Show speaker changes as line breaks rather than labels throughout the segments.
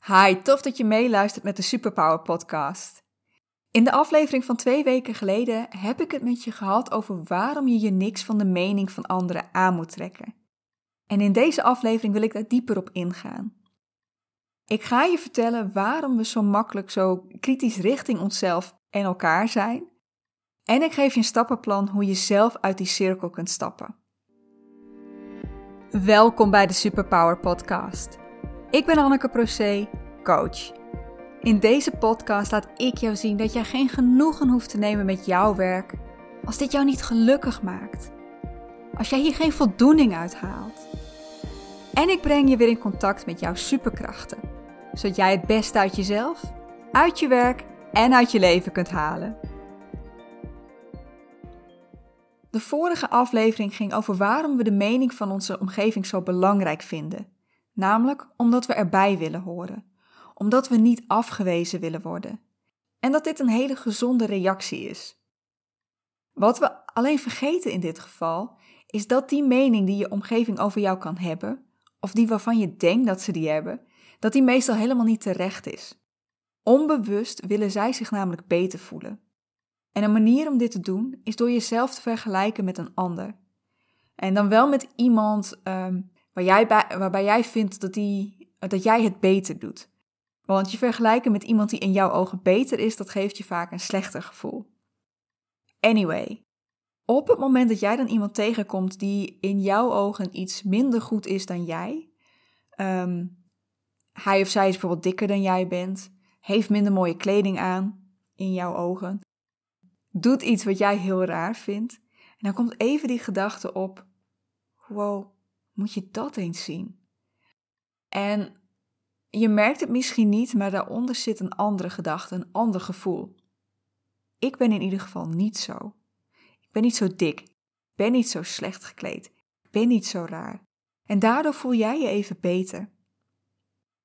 Hi, tof dat je meeluistert met de Superpower Podcast. In de aflevering van twee weken geleden heb ik het met je gehad over waarom je je niks van de mening van anderen aan moet trekken. En in deze aflevering wil ik daar dieper op ingaan. Ik ga je vertellen waarom we zo makkelijk zo kritisch richting onszelf en elkaar zijn. En ik geef je een stappenplan hoe je zelf uit die cirkel kunt stappen. Welkom bij de Superpower Podcast. Ik ben Anneke Procé, coach. In deze podcast laat ik jou zien dat jij geen genoegen hoeft te nemen met jouw werk als dit jou niet gelukkig maakt. Als jij hier geen voldoening uit haalt. En ik breng je weer in contact met jouw superkrachten, zodat jij het beste uit jezelf, uit je werk en uit je leven kunt halen. De vorige aflevering ging over waarom we de mening van onze omgeving zo belangrijk vinden. Namelijk omdat we erbij willen horen, omdat we niet afgewezen willen worden. En dat dit een hele gezonde reactie is. Wat we alleen vergeten in dit geval, is dat die mening die je omgeving over jou kan hebben, of die waarvan je denkt dat ze die hebben, dat die meestal helemaal niet terecht is. Onbewust willen zij zich namelijk beter voelen. En een manier om dit te doen is door jezelf te vergelijken met een ander. En dan wel met iemand um, jij bij, waarbij jij vindt dat, die, dat jij het beter doet. Want je vergelijken met iemand die in jouw ogen beter is, dat geeft je vaak een slechter gevoel. Anyway, op het moment dat jij dan iemand tegenkomt die in jouw ogen iets minder goed is dan jij, um, hij of zij is bijvoorbeeld dikker dan jij bent, heeft minder mooie kleding aan in jouw ogen, doet iets wat jij heel raar vindt, en dan komt even die gedachte op: wow, moet je dat eens zien? En je merkt het misschien niet, maar daaronder zit een andere gedachte, een ander gevoel. Ik ben in ieder geval niet zo. Ik ben niet zo dik. Ik ben niet zo slecht gekleed. Ik ben niet zo raar. En daardoor voel jij je even beter.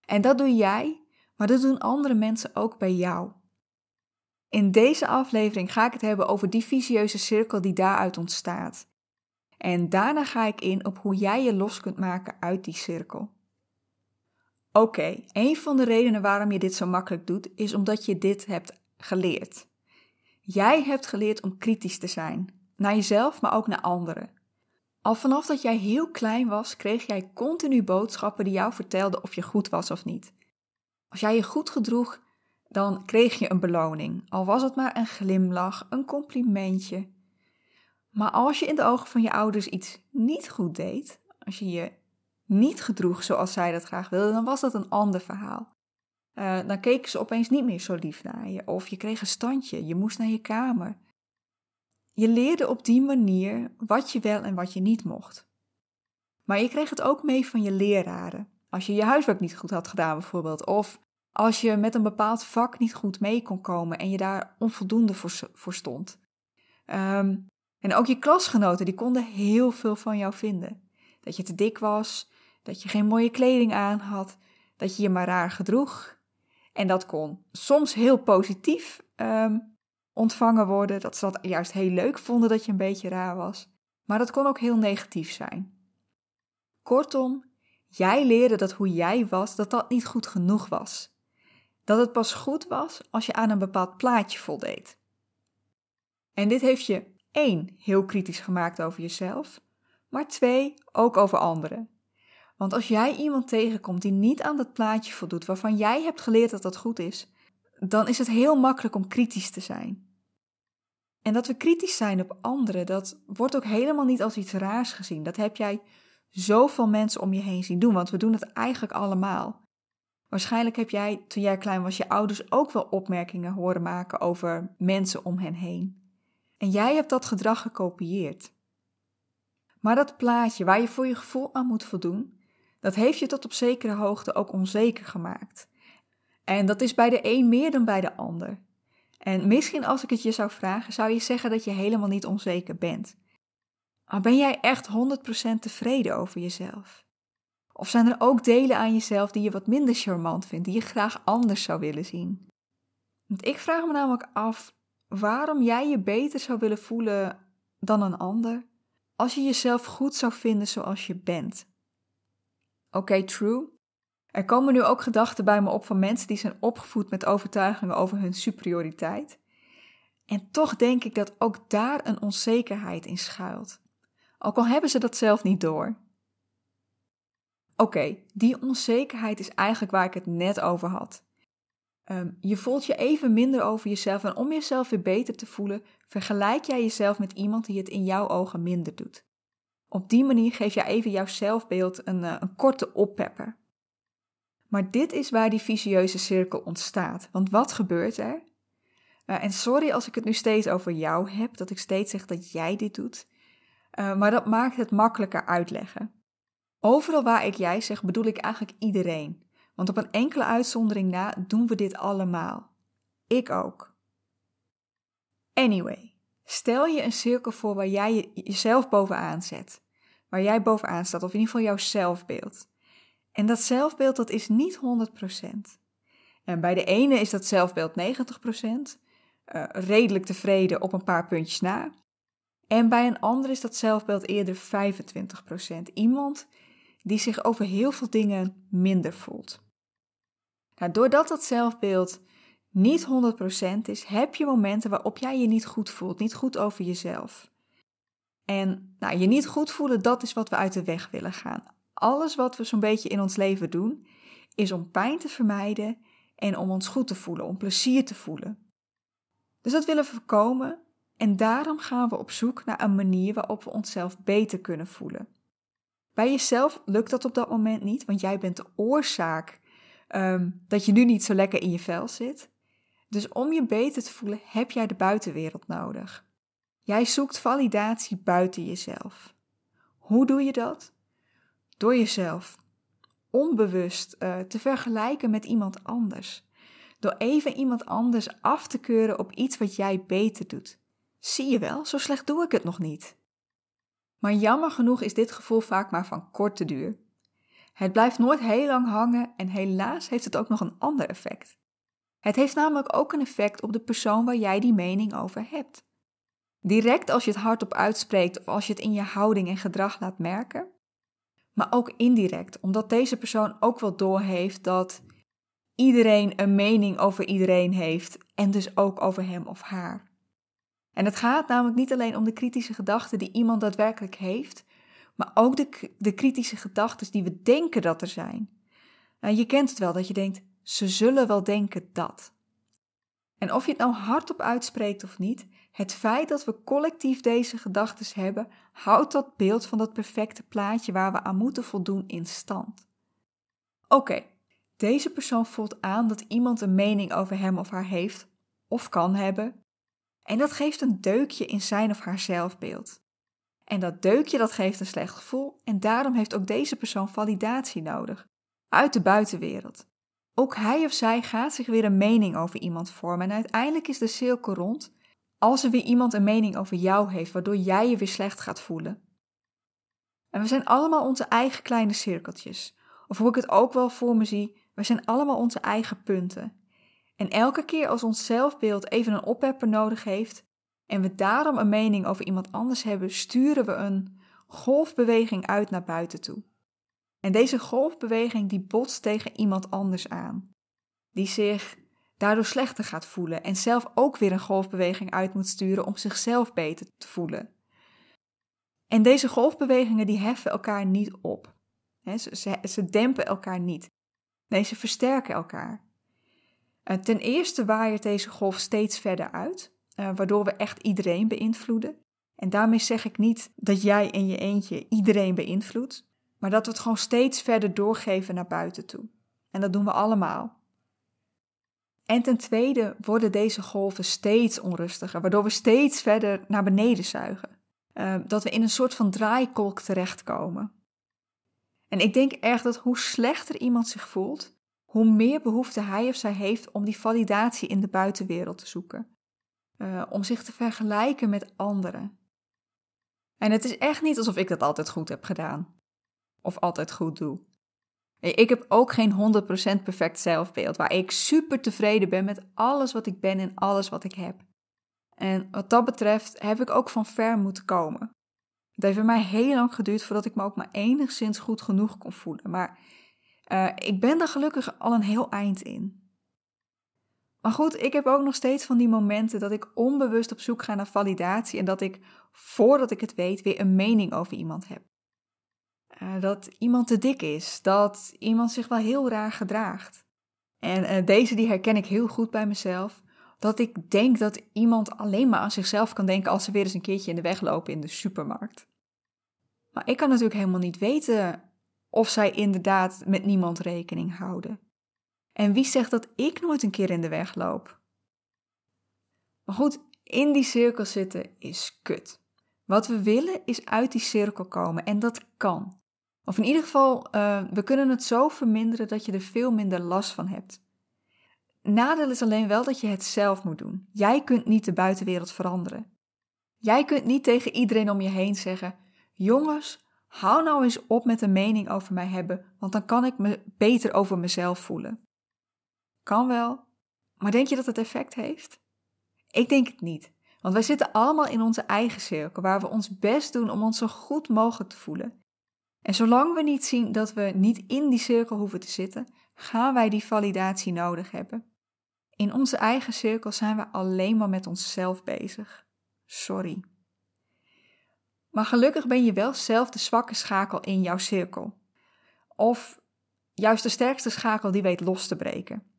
En dat doe jij, maar dat doen andere mensen ook bij jou. In deze aflevering ga ik het hebben over die visieuze cirkel die daaruit ontstaat. En daarna ga ik in op hoe jij je los kunt maken uit die cirkel. Oké, een van de redenen waarom je dit zo makkelijk doet, is omdat je dit hebt geleerd. Jij hebt geleerd om kritisch te zijn, naar jezelf, maar ook naar anderen. Al vanaf dat jij heel klein was, kreeg jij continu boodschappen die jou vertelden of je goed was of niet. Als jij je goed gedroeg, dan kreeg je een beloning, al was het maar een glimlach, een complimentje. Maar als je in de ogen van je ouders iets niet goed deed, als je je niet gedroeg zoals zij dat graag wilden, dan was dat een ander verhaal. Uh, dan keken ze opeens niet meer zo lief naar je, of je kreeg een standje, je moest naar je kamer. Je leerde op die manier wat je wel en wat je niet mocht. Maar je kreeg het ook mee van je leraren. Als je je huiswerk niet goed had gedaan bijvoorbeeld, of als je met een bepaald vak niet goed mee kon komen en je daar onvoldoende voor, stond. Um, en ook je klasgenoten, die konden heel veel van jou vinden. Dat je te dik was, dat je geen mooie kleding aan had, dat je je maar raar gedroeg. En dat kon soms heel positief um, ontvangen worden, dat ze dat juist heel leuk vonden dat je een beetje raar was. Maar dat kon ook heel negatief zijn. Kortom, jij leerde dat hoe jij was, dat dat niet goed genoeg was. Dat het pas goed was als je aan een bepaald plaatje voldeed. En dit heeft je één, heel kritisch gemaakt over jezelf, maar twee, ook over anderen. Want als jij iemand tegenkomt die niet aan dat plaatje voldoet waarvan jij hebt geleerd dat dat goed is, dan is het heel makkelijk om kritisch te zijn. En dat we kritisch zijn op anderen, dat wordt ook helemaal niet als iets raars gezien. Dat heb jij zoveel mensen om je heen zien doen, want we doen het eigenlijk allemaal. Waarschijnlijk heb jij, toen jij klein was, je ouders ook wel opmerkingen horen maken over mensen om hen heen. En jij hebt dat gedrag gekopieerd. Maar dat plaatje waar je voor je gevoel aan moet voldoen, dat heeft je tot op zekere hoogte ook onzeker gemaakt. En dat is bij de een meer dan bij de ander. En misschien als ik het je zou vragen, zou je zeggen dat je helemaal niet onzeker bent. Maar ben jij echt 100% tevreden over jezelf? Of zijn er ook delen aan jezelf die je wat minder charmant vindt, die je graag anders zou willen zien? Want ik vraag me namelijk af waarom jij je beter zou willen voelen dan een ander als je jezelf goed zou vinden zoals je bent. Oké, true. Er komen nu ook gedachten bij me op van mensen die zijn opgevoed met overtuigingen over hun superioriteit. En toch denk ik dat ook daar een onzekerheid in schuilt. Ook al hebben ze dat zelf niet door. Oké, die onzekerheid is eigenlijk waar ik het net over had. Ehm, je voelt je even minder over jezelf en om jezelf weer beter te voelen, vergelijk jij jezelf met iemand die het in jouw ogen minder doet. Op die manier geef je even jouw zelfbeeld een, uh, een korte oppepper. Maar dit is waar die vicieuze cirkel ontstaat. Want wat gebeurt er? Uh, en sorry als ik het nu steeds over jou heb, dat ik steeds zeg dat jij dit doet. Uh, maar dat maakt het makkelijker uitleggen. Overal waar ik jij zeg, bedoel ik eigenlijk iedereen. Want op een enkele uitzondering na doen we dit allemaal. Ik ook. Anyway, stel je een cirkel voor waar jij jezelf bovenaan zet. Waar jij bovenaan staat, of in ieder geval jouw zelfbeeld. En dat zelfbeeld dat is niet 100%. En bij de ene is dat zelfbeeld 90%, uh, eh, redelijk tevreden op een paar puntjes na. En bij een ander is dat zelfbeeld eerder 25%. Iemand die zich over heel veel dingen minder voelt. Nou, doordat dat zelfbeeld niet 100% is, heb je momenten waarop jij je niet goed voelt, niet goed over jezelf. En nou, je niet goed voelen, dat is wat we uit de weg willen gaan. Alles wat we zo'n beetje in ons leven doen, is om pijn te vermijden en om ons goed te voelen, om plezier te voelen. Dus dat willen we voorkomen en daarom gaan we op zoek naar een manier waarop we onszelf beter kunnen voelen. Bij jezelf lukt dat op dat moment niet, want jij bent de oorzaak um, dat je nu niet zo lekker in je vel zit. Dus om je beter te voelen heb jij de buitenwereld nodig. Jij zoekt validatie buiten jezelf. Hoe doe je dat? Door jezelf onbewust uh, te vergelijken met iemand anders. Door even iemand anders af te keuren op iets wat jij beter doet. Zie je wel, zo slecht doe ik het nog niet. Maar jammer genoeg is dit gevoel vaak maar van korte duur. Het blijft nooit heel lang hangen en helaas heeft het ook nog een ander effect. Het heeft namelijk ook een effect op de persoon waar jij die mening over hebt. Direct als je het hardop uitspreekt of als je het in je houding en gedrag laat merken, maar ook indirect, omdat deze persoon ook wel doorheeft dat iedereen een mening over iedereen heeft en dus ook over hem of haar. En het gaat namelijk niet alleen om de kritische gedachten die iemand daadwerkelijk heeft, maar ook de, de kritische gedachten die we denken dat er zijn. Nou, je kent het wel dat je denkt, ze zullen wel denken dat. En of je het nou hardop uitspreekt of niet, het feit dat we collectief deze gedachten hebben, houdt dat beeld van dat perfecte plaatje waar we aan moeten voldoen in stand. Oké, deze persoon voelt aan dat iemand een mening over hem of haar heeft, of kan hebben, en dat geeft een deukje in zijn of haar zelfbeeld. En dat deukje dat geeft een slecht gevoel en daarom heeft ook deze persoon validatie nodig. Uit de buitenwereld. Ook hij of zij gaat zich weer een mening over iemand vormen en uiteindelijk is de cirkel rond als er weer iemand een mening over jou heeft waardoor jij je weer slecht gaat voelen. En we zijn allemaal onze eigen kleine cirkeltjes. Of hoe ik het ook wel voor me zie, we zijn allemaal onze eigen punten. En elke keer als ons zelfbeeld even een oppepper nodig heeft en we daarom een mening over iemand anders hebben, sturen we een golfbeweging uit naar buiten toe. En deze golfbeweging die botst tegen iemand anders aan, die zich daardoor slechter gaat voelen en zelf ook weer een golfbeweging uit moet sturen om zichzelf beter te voelen. En deze golfbewegingen die heffen elkaar niet op. ze, ze, dempen elkaar niet. Nee, ze versterken elkaar. Eh, ten eerste waait deze golf steeds verder uit, uh, waardoor we echt iedereen beïnvloeden. En daarmee zeg ik niet dat jij in je eentje iedereen beïnvloedt, maar dat we het gewoon steeds verder doorgeven naar buiten toe. En dat doen we allemaal. En ten tweede worden deze golven steeds onrustiger, waardoor we steeds verder naar beneden zuigen. Uh, dat we in een soort van draaikolk terechtkomen. En ik denk echt dat hoe slechter iemand zich voelt, hoe meer behoefte hij of zij heeft om die validatie in de buitenwereld te zoeken. Uh, om zich te vergelijken met anderen. En het is echt niet alsof ik dat altijd goed heb gedaan. Of altijd goed doe. Ik heb ook geen 100% perfect zelfbeeld, waar ik super tevreden ben met alles wat ik ben en alles wat ik heb. En wat dat betreft heb ik ook van ver moeten komen. Het heeft bij mij heel lang geduurd voordat ik me ook maar enigszins goed genoeg kon voelen. Maar Uh, ik ben daar gelukkig al een heel eind in. Maar goed, ik heb ook nog steeds van die momenten dat ik onbewust op zoek ga naar validatie en dat ik, voordat ik het weet, weer een mening over iemand heb. Uh, dat iemand te dik is, dat iemand zich wel heel raar gedraagt. En uh, deze die herken ik heel goed bij mezelf. Dat ik denk dat iemand alleen maar aan zichzelf kan denken als ze weer eens een keertje in de weg lopen in de supermarkt. Maar ik kan natuurlijk helemaal niet weten of zij inderdaad met niemand rekening houden. En wie zegt dat ik nooit een keer in de weg loop? Maar goed, in die cirkel zitten is kut. Wat we willen is uit die cirkel komen en dat kan. Of in ieder geval, uh, we kunnen het zo verminderen dat je er veel minder last van hebt. Nadeel is alleen wel dat je het zelf moet doen. Jij kunt niet de buitenwereld veranderen. Jij kunt niet tegen iedereen om je heen zeggen: Jongens, hou nou eens op met een mening over mij hebben, want dan kan ik me beter over mezelf voelen. Kan wel, maar denk je dat het effect heeft? Ik denk het niet, want wij zitten allemaal in onze eigen cirkel waar we ons best doen om ons zo goed mogelijk te voelen. En zolang we niet zien dat we niet in die cirkel hoeven te zitten, gaan wij die validatie nodig hebben. In onze eigen cirkel zijn we alleen maar met onszelf bezig. Sorry. Maar gelukkig ben je wel zelf de zwakke schakel in jouw cirkel. Of juist de sterkste schakel die weet los te breken.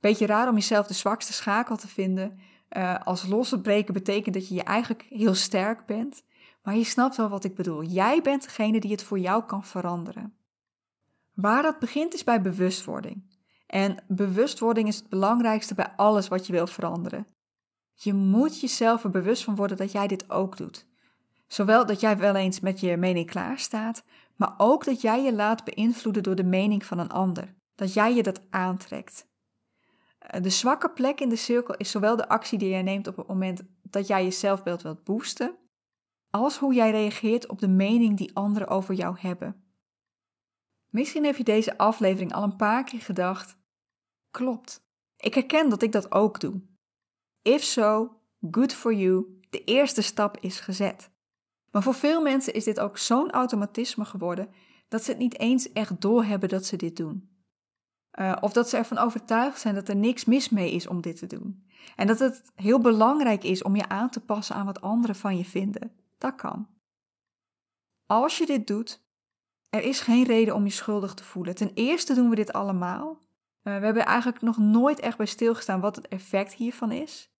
Beetje raar om jezelf de zwakste schakel te vinden. Uh, als losse breken betekent dat je je eigenlijk heel sterk bent. Maar je snapt wel wat ik bedoel. Jij bent degene die het voor jou kan veranderen. Waar dat begint is bij bewustwording. En bewustwording is het belangrijkste bij alles wat je wil veranderen. Je moet jezelf er bewust van worden dat jij dit ook doet. Zowel dat jij wel eens met je mening klaar staat, maar ook dat jij je laat beïnvloeden door de mening van een ander. Dat jij je dat aantrekt. Eh, de zwakke plek in de cirkel is zowel de actie die jij neemt op het moment dat jij je zelfbeeld wilt boosten, als hoe jij reageert op de mening die anderen over jou hebben. Misschien heb je deze aflevering al een paar keer gedacht: klopt, ik herken dat ik dat ook doe. If so, good for you, de eerste stap is gezet. Maar voor veel mensen is dit ook zo'n automatisme geworden dat ze het niet eens echt doorhebben dat ze dit doen. Uh, of dat ze ervan overtuigd zijn dat er niks mis mee is om dit te doen. En dat het heel belangrijk is om je aan te passen aan wat anderen van je vinden. Dat kan. Als je dit doet, er is geen reden om je schuldig te voelen. Ten eerste doen we dit allemaal. Uh, we hebben eigenlijk nog nooit echt bij stilgestaan wat het effect hiervan is.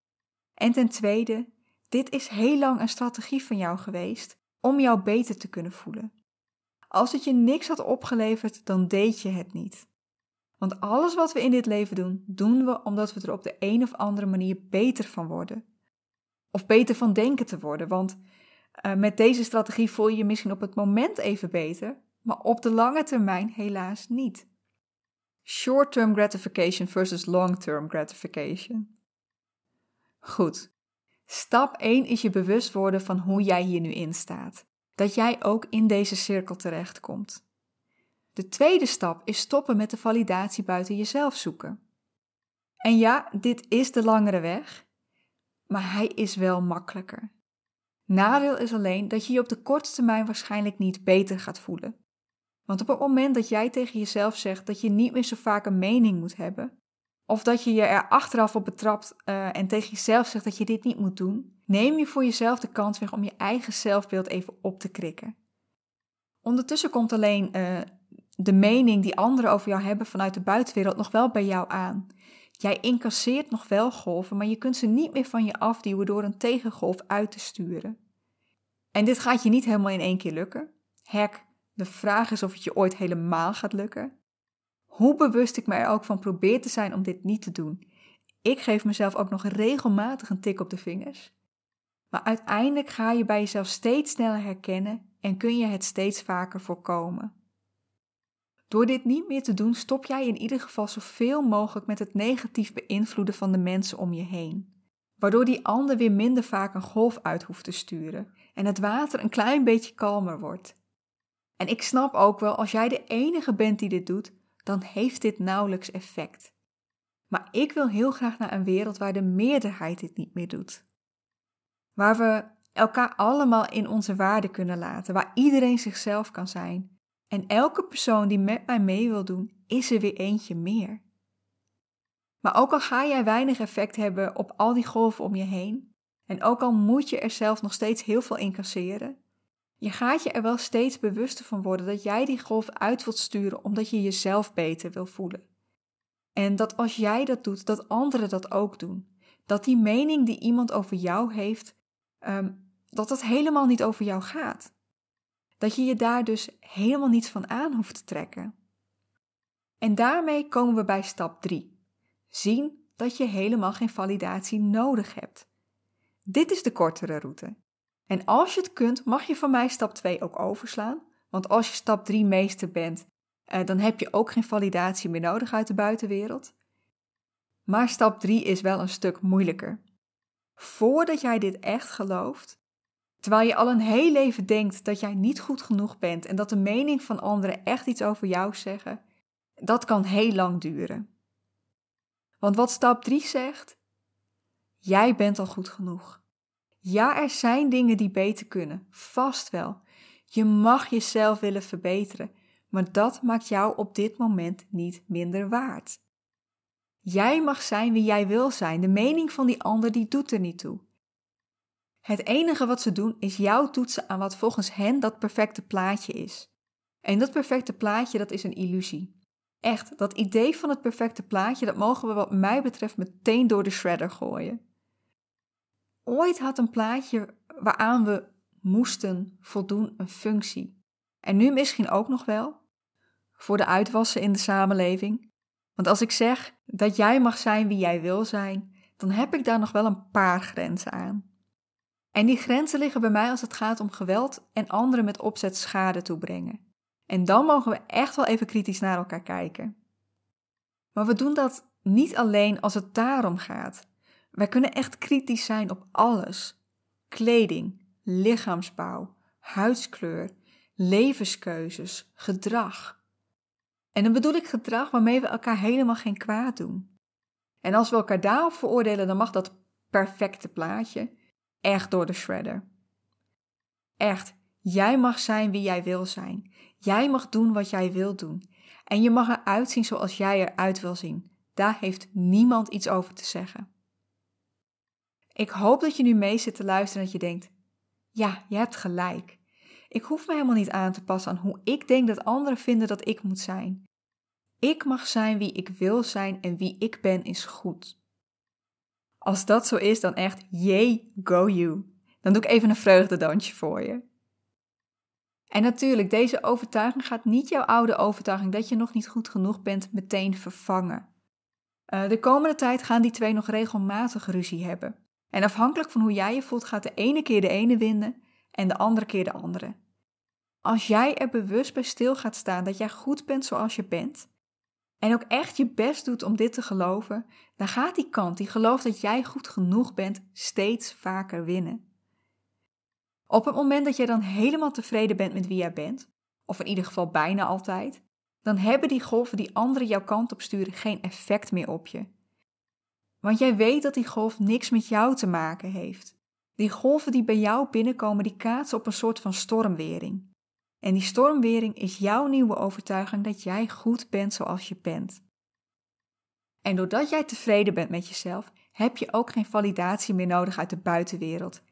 En ten tweede, dit is heel lang een strategie van jou geweest om jou beter te kunnen voelen. Als het je niks had opgeleverd, dan deed je het niet. Want alles wat we in dit leven doen, doen we omdat we er op de een of andere manier beter van worden. Of beter van denken te worden, want uh, met deze strategie voel je je misschien op het moment even beter, maar op de lange termijn helaas niet. Short-term gratification versus long-term gratification. Goed. Stap 1 is je bewust worden van hoe jij hier nu in staat. Dat jij ook in deze cirkel terechtkomt. De tweede stap is stoppen met de validatie buiten jezelf zoeken. En ja, dit is de langere weg, maar hij is wel makkelijker. Nadeel is alleen dat je je op de korte termijn waarschijnlijk niet beter gaat voelen. Want op het moment dat jij tegen jezelf zegt dat je niet meer zo vaak een mening moet hebben, of dat je je er achteraf op betrapt uh, en tegen jezelf zegt dat je dit niet moet doen, neem je voor jezelf de kans weg om je eigen zelfbeeld even op te krikken. Ondertussen komt alleen uh, de mening die anderen over jou hebben vanuit de buitenwereld nog wel bij jou aan. Jij incasseert nog wel golven, maar je kunt ze niet meer van je afduwen door een tegengolf uit te sturen. En dit gaat je niet helemaal in één keer lukken. Hek, de vraag is of het je ooit helemaal gaat lukken. Hoe bewust ik me er ook van probeer te zijn om dit niet te doen. Ik geef mezelf ook nog regelmatig een tik op de vingers. Maar uiteindelijk ga je bij jezelf steeds sneller herkennen en kun je het steeds vaker voorkomen. Door dit niet meer te doen, stop jij in ieder geval zoveel mogelijk met het negatief beïnvloeden van de mensen om je heen. Waardoor die ander weer minder vaak een golf uit hoeft te sturen en het water een klein beetje kalmer wordt. En ik snap ook wel, als jij de enige bent die dit doet, dan heeft dit nauwelijks effect. Maar ik wil heel graag naar een wereld waar de meerderheid dit niet meer doet. Waar we elkaar allemaal in onze waarde kunnen laten, waar iedereen zichzelf kan zijn En elke persoon die met mij mee wil doen, is er weer eentje meer. Maar ook al ga jij weinig effect hebben op al die golven om je heen, en ook al moet je er zelf nog steeds heel veel incasseren, je gaat je er wel steeds bewuster van worden dat jij die golf uit wilt sturen omdat je jezelf beter wil voelen. En dat als jij dat doet, dat anderen dat ook doen. Dat die mening die iemand over jou heeft, ehm, dat dat helemaal niet over jou gaat. Dat je je daar dus helemaal niets van aan hoeft te trekken. En daarmee komen we bij stap 3. Zien dat je helemaal geen validatie nodig hebt. Dit is de kortere route. En als je het kunt, mag je van mij stap 2 ook overslaan. Want als je stap 3 meester bent, eh, dan heb je ook geen validatie meer nodig uit de buitenwereld. Maar stap 3 is wel een stuk moeilijker. Voordat jij dit echt gelooft, terwijl je al een heel leven denkt dat jij niet goed genoeg bent en dat de mening van anderen echt iets over jou zeggen, dat kan heel lang duren. Want wat stap 3 zegt, jij bent al goed genoeg. Ja, er zijn dingen die beter kunnen, vast wel. Je mag jezelf willen verbeteren, maar dat maakt jou op dit moment niet minder waard. Jij mag zijn wie jij wil zijn, de mening van die ander die doet er niet toe. Het enige wat ze doen is jou toetsen aan wat volgens hen dat perfecte plaatje is. En dat perfecte plaatje, dat is een illusie. Echt, dat idee van het perfecte plaatje, dat mogen we wat mij betreft meteen door de shredder gooien. Ooit had een plaatje waaraan we moesten voldoen een functie. En nu misschien ook nog wel. Voor de uitwassen in de samenleving. Want als ik zeg dat jij mag zijn wie jij wil zijn, dan heb ik daar nog wel een paar grenzen aan. En die grenzen liggen bij mij als het gaat om geweld en anderen met opzet schade toebrengen. En dan mogen we echt wel even kritisch naar elkaar kijken. Maar we doen dat niet alleen als het daarom gaat. Wij kunnen echt kritisch zijn op alles: kleding, lichaamsbouw, huidskleur, levenskeuzes, gedrag. En dan bedoel ik gedrag waarmee we elkaar helemaal geen kwaad doen. En als we elkaar daarop veroordelen, dan mag dat perfecte plaatje echt door de shredder. Echt, jij mag zijn wie jij wil zijn. Jij mag doen wat jij wil doen. En je mag eruit zien zoals jij eruit wil zien. Daar heeft niemand iets over te zeggen. Ik hoop dat je nu mee zit te luisteren en dat je denkt: ja, je hebt gelijk. Ik hoef me helemaal niet aan te passen aan hoe ik denk dat anderen vinden dat ik moet zijn. Ik mag zijn wie ik wil zijn en wie ik ben is goed. Als dat zo is, dan echt, yay, go you. Dan doe ik even een vreugdedansje voor je. En natuurlijk, deze overtuiging gaat niet jouw oude overtuiging dat je nog niet goed genoeg bent meteen vervangen. Uh, de komende tijd gaan die twee nog regelmatig ruzie hebben. En afhankelijk van hoe jij je voelt, gaat de ene keer de ene winnen en de andere keer de andere. Als jij er bewust bij stil gaat staan dat jij goed bent zoals je bent, en ook echt je best doet om dit te geloven, dan gaat die kant die gelooft dat jij goed genoeg bent steeds vaker winnen. Op het moment dat jij dan helemaal tevreden bent met wie jij bent, of in ieder geval bijna altijd, dan hebben die golven die anderen jouw kant op sturen geen effect meer op je. Want jij weet dat die golf niks met jou te maken heeft. Die golven die bij jou binnenkomen, die kaatsen op een soort van stormwering. En die stormwering is jouw nieuwe overtuiging dat jij goed bent zoals je bent. En doordat jij tevreden bent met jezelf, heb je ook geen validatie meer nodig uit de buitenwereld.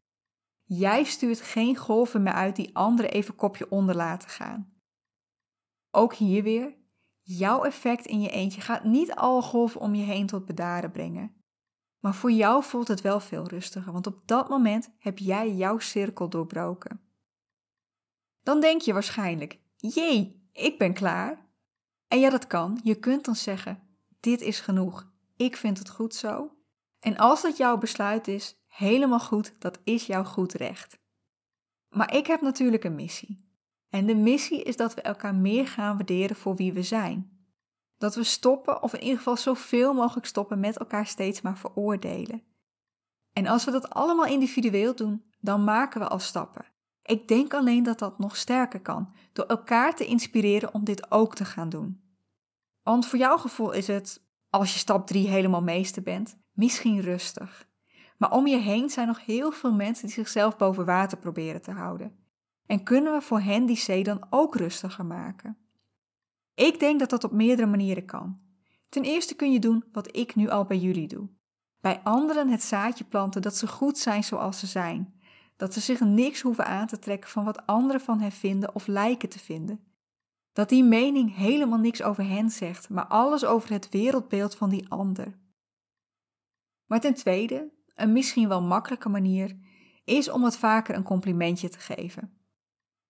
Jij stuurt geen golven meer uit die anderen even kopje onder laten gaan. Ook hier weer, jouw effect in je eentje gaat niet alle golven om je heen tot bedaren brengen. Maar voor jou voelt het wel veel rustiger, want op dat moment heb jij jouw cirkel doorbroken. Dan denk je waarschijnlijk: jee, ik ben klaar. En ja, dat kan. Je kunt dan zeggen: dit is genoeg. Ik vind het goed zo. En als dat jouw besluit is, helemaal goed, dat is jouw goed recht. Maar ik heb natuurlijk een missie. En de missie is dat we elkaar meer gaan waarderen voor wie we zijn. Dat we stoppen, of in ieder geval zoveel mogelijk stoppen met elkaar steeds maar veroordelen. En als we dat allemaal individueel doen, dan maken we al stappen. Ik denk alleen dat dat nog sterker kan, door elkaar te inspireren om dit ook te gaan doen. Want voor jouw gevoel is het, als je stap 3 helemaal meester bent, misschien rustig. Maar om je heen zijn nog heel veel mensen die zichzelf boven water proberen te houden. En kunnen we voor hen die C dan ook rustiger maken? Ik denk dat dat op meerdere manieren kan. Ten eerste kun je doen wat ik nu al bij jullie doe. Bij anderen het zaadje planten dat ze goed zijn zoals ze zijn. Dat ze zich niks hoeven aan te trekken van wat anderen van hen vinden of lijken te vinden. Dat die mening helemaal niks over hen zegt, maar alles over het wereldbeeld van die ander. Maar ten tweede, een misschien wel makkelijke manier, is om wat vaker een complimentje te geven.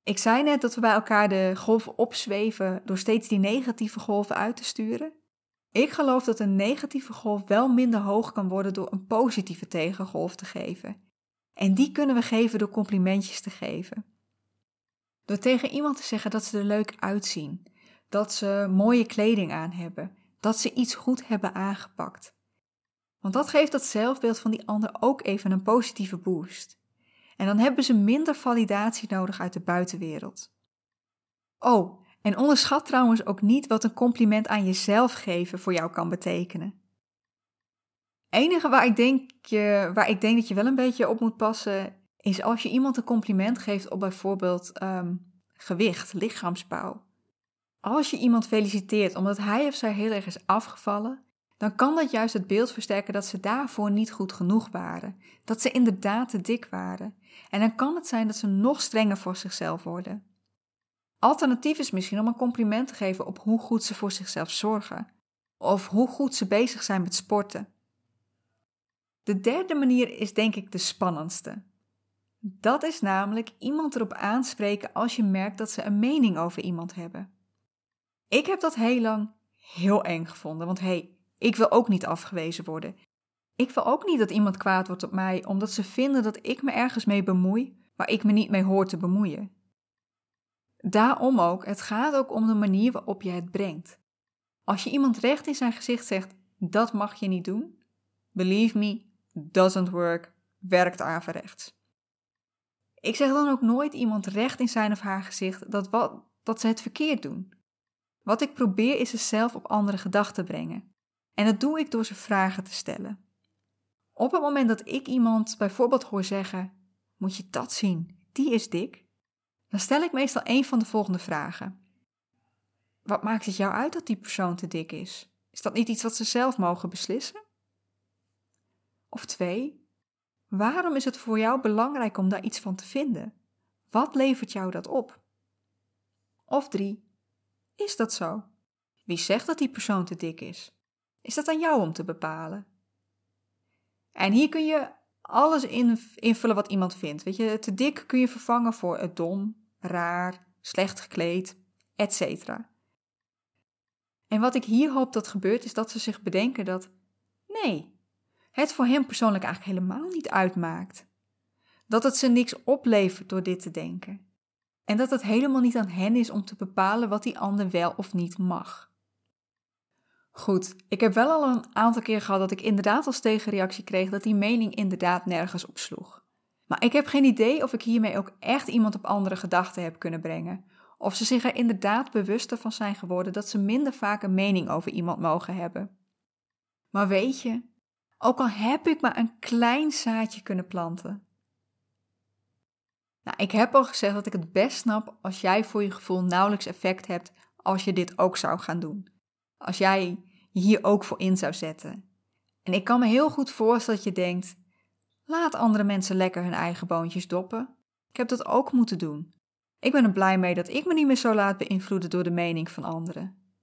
Ik zei net dat we bij elkaar de golven opzweven door steeds die negatieve golven uit te sturen. Ik geloof dat een negatieve golf wel minder hoog kan worden door een positieve tegengolf te geven. En die kunnen we geven door complimentjes te geven. Door tegen iemand te zeggen dat ze er leuk uitzien, dat ze mooie kleding aan hebben, dat ze iets goed hebben aangepakt. Want dat geeft dat zelfbeeld van die ander ook even een positieve boost. En dan hebben ze minder validatie nodig uit de buitenwereld. Oh, en onderschat trouwens ook niet wat een compliment aan jezelf geven voor jou kan betekenen. Enige waar ik denk, je, waar ik denk dat je wel een beetje op moet passen, is als je iemand een compliment geeft op bijvoorbeeld um, gewicht, lichaamsbouw. Als je iemand feliciteert omdat hij of zij heel erg is afgevallen, dan kan dat juist het beeld versterken dat ze daarvoor niet goed genoeg waren, dat ze inderdaad te dik waren. En dan kan het zijn dat ze nog strenger voor zichzelf worden. Alternatief is misschien om een compliment te geven op hoe goed ze voor zichzelf zorgen, of hoe goed ze bezig zijn met sporten. De derde manier is denk ik de spannendste. Dat is namelijk iemand erop aanspreken als je merkt dat ze een mening over iemand hebben. Ik heb dat heel lang heel eng gevonden, want hé, hey, ik wil ook niet afgewezen worden. Ik wil ook niet dat iemand kwaad wordt op mij omdat ze vinden dat ik me ergens mee bemoei waar ik me niet mee hoor te bemoeien. Daarom ook, het gaat ook om de manier waarop je het brengt. Als je iemand recht in zijn gezicht zegt: dat mag je niet doen, believe me, doesn't work, werkt averechts. Ik zeg dan ook nooit iemand recht in zijn of haar gezicht dat, wat, dat ze het verkeerd doen. Wat ik probeer is ze zelf op andere gedachten brengen. En dat doe ik door ze vragen te stellen. Op het moment dat ik iemand bijvoorbeeld hoor zeggen: Moet je dat zien? Die is dik. Dan stel ik meestal een van de volgende vragen. Wat maakt het jou uit dat die persoon te dik is? Is dat niet iets wat ze zelf mogen beslissen? Of twee, waarom is het voor jou belangrijk om daar iets van te vinden? Wat levert jou dat op? Of drie, is dat zo? Wie zegt dat die persoon te dik is? Is dat aan jou om te bepalen? En hier kun je alles invullen wat iemand vindt. Weet je, te dik kun je vervangen voor dom, raar, slecht gekleed, etc. En wat ik hier hoop dat gebeurt, is dat ze zich bedenken dat nee, het voor hem persoonlijk eigenlijk helemaal niet uitmaakt. Dat het ze niks oplevert door dit te denken. En dat het helemaal niet aan hen is om te bepalen wat die ander wel of niet mag. Goed, ik heb wel al een aantal keer gehad dat ik inderdaad als tegenreactie kreeg dat die mening inderdaad nergens op sloeg. Maar ik heb geen idee of ik hiermee ook echt iemand op andere gedachten heb kunnen brengen. Of ze zich er inderdaad bewuster van zijn geworden dat ze minder vaak een mening over iemand mogen hebben. Maar weet je, ook al heb ik maar een klein zaadje kunnen planten. Nou, ik heb al gezegd dat ik het best snap als jij voor je gevoel nauwelijks effect hebt als je dit ook zou gaan doen. Als jij je hier ook voor in zou zetten. En ik kan me heel goed voorstellen dat je denkt: laat andere mensen lekker hun eigen boontjes doppen. Ik heb dat ook moeten doen. Ik ben er blij mee dat ik me niet meer zo laat beïnvloeden door de mening van anderen.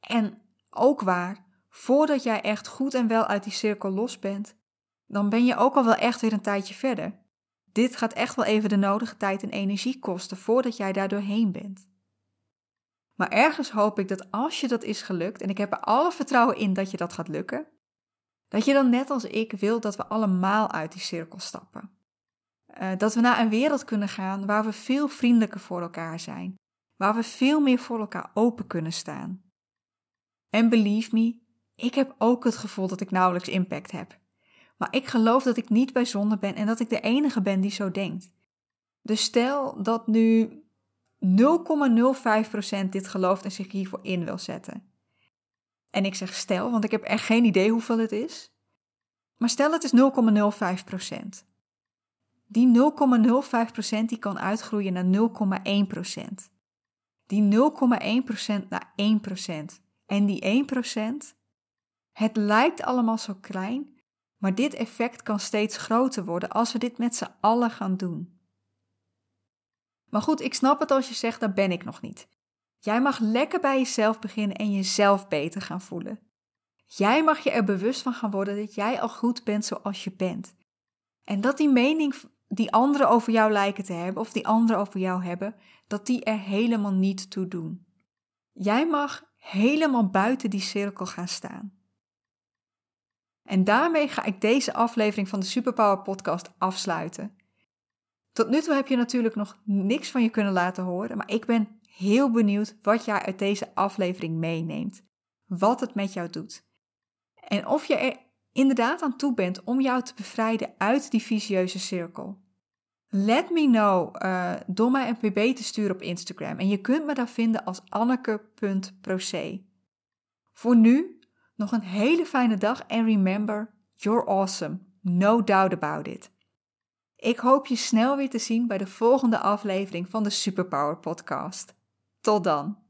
En ook waar, voordat jij echt goed en wel uit die cirkel los bent, dan ben je ook al wel echt weer een tijdje verder. Dit gaat echt wel even de nodige tijd en energie kosten voordat jij daar doorheen bent. Maar ergens hoop ik dat als je dat is gelukt, en ik heb er alle vertrouwen in dat je dat gaat lukken, dat je dan net als ik wilt dat we allemaal uit die cirkel stappen. Uh, dat we naar een wereld kunnen gaan waar we veel vriendelijker voor elkaar zijn, waar we veel meer voor elkaar open kunnen staan. En believe me, ik heb ook het gevoel dat ik nauwelijks impact heb. Maar ik geloof dat ik niet bijzonder ben en dat ik de enige ben die zo denkt. Dus stel dat nu 0,05% dit gelooft en zich hiervoor in wil zetten. En ik zeg stel, want ik heb echt geen idee hoeveel het is. Maar stel het is 0,05%. Die 0,05% die kan uitgroeien naar 0,1%. Die 0,1% naar 1%. En die 1%, het lijkt allemaal zo klein, maar dit effect kan steeds groter worden als we dit met z'n allen gaan doen. Maar goed, ik snap het als je zegt, dat ben ik nog niet. Jij mag lekker bij jezelf beginnen en jezelf beter gaan voelen. Jij mag je er bewust van gaan worden dat jij al goed bent zoals je bent. En dat die mening die anderen over jou lijken te hebben, of die anderen over jou hebben, dat die er helemaal niet toe doen. Jij mag helemaal buiten die cirkel gaan staan. En daarmee ga ik deze aflevering van de Superpower Podcast afsluiten. Tot nu toe heb je natuurlijk nog niks van je kunnen laten horen, maar ik ben heel benieuwd wat jij uit deze aflevering meeneemt. Wat het met jou doet. En of je er inderdaad aan toe bent om jou te bevrijden uit die vicieuze cirkel. Let me know uh, door mij een pb te sturen op Instagram. En je kunt me daar vinden als anneke.proce. Voor nu nog een hele fijne dag en remember, you're awesome. No doubt about it. Ik hoop je snel weer te zien bij de volgende aflevering van de Superpower Podcast. Tot dan.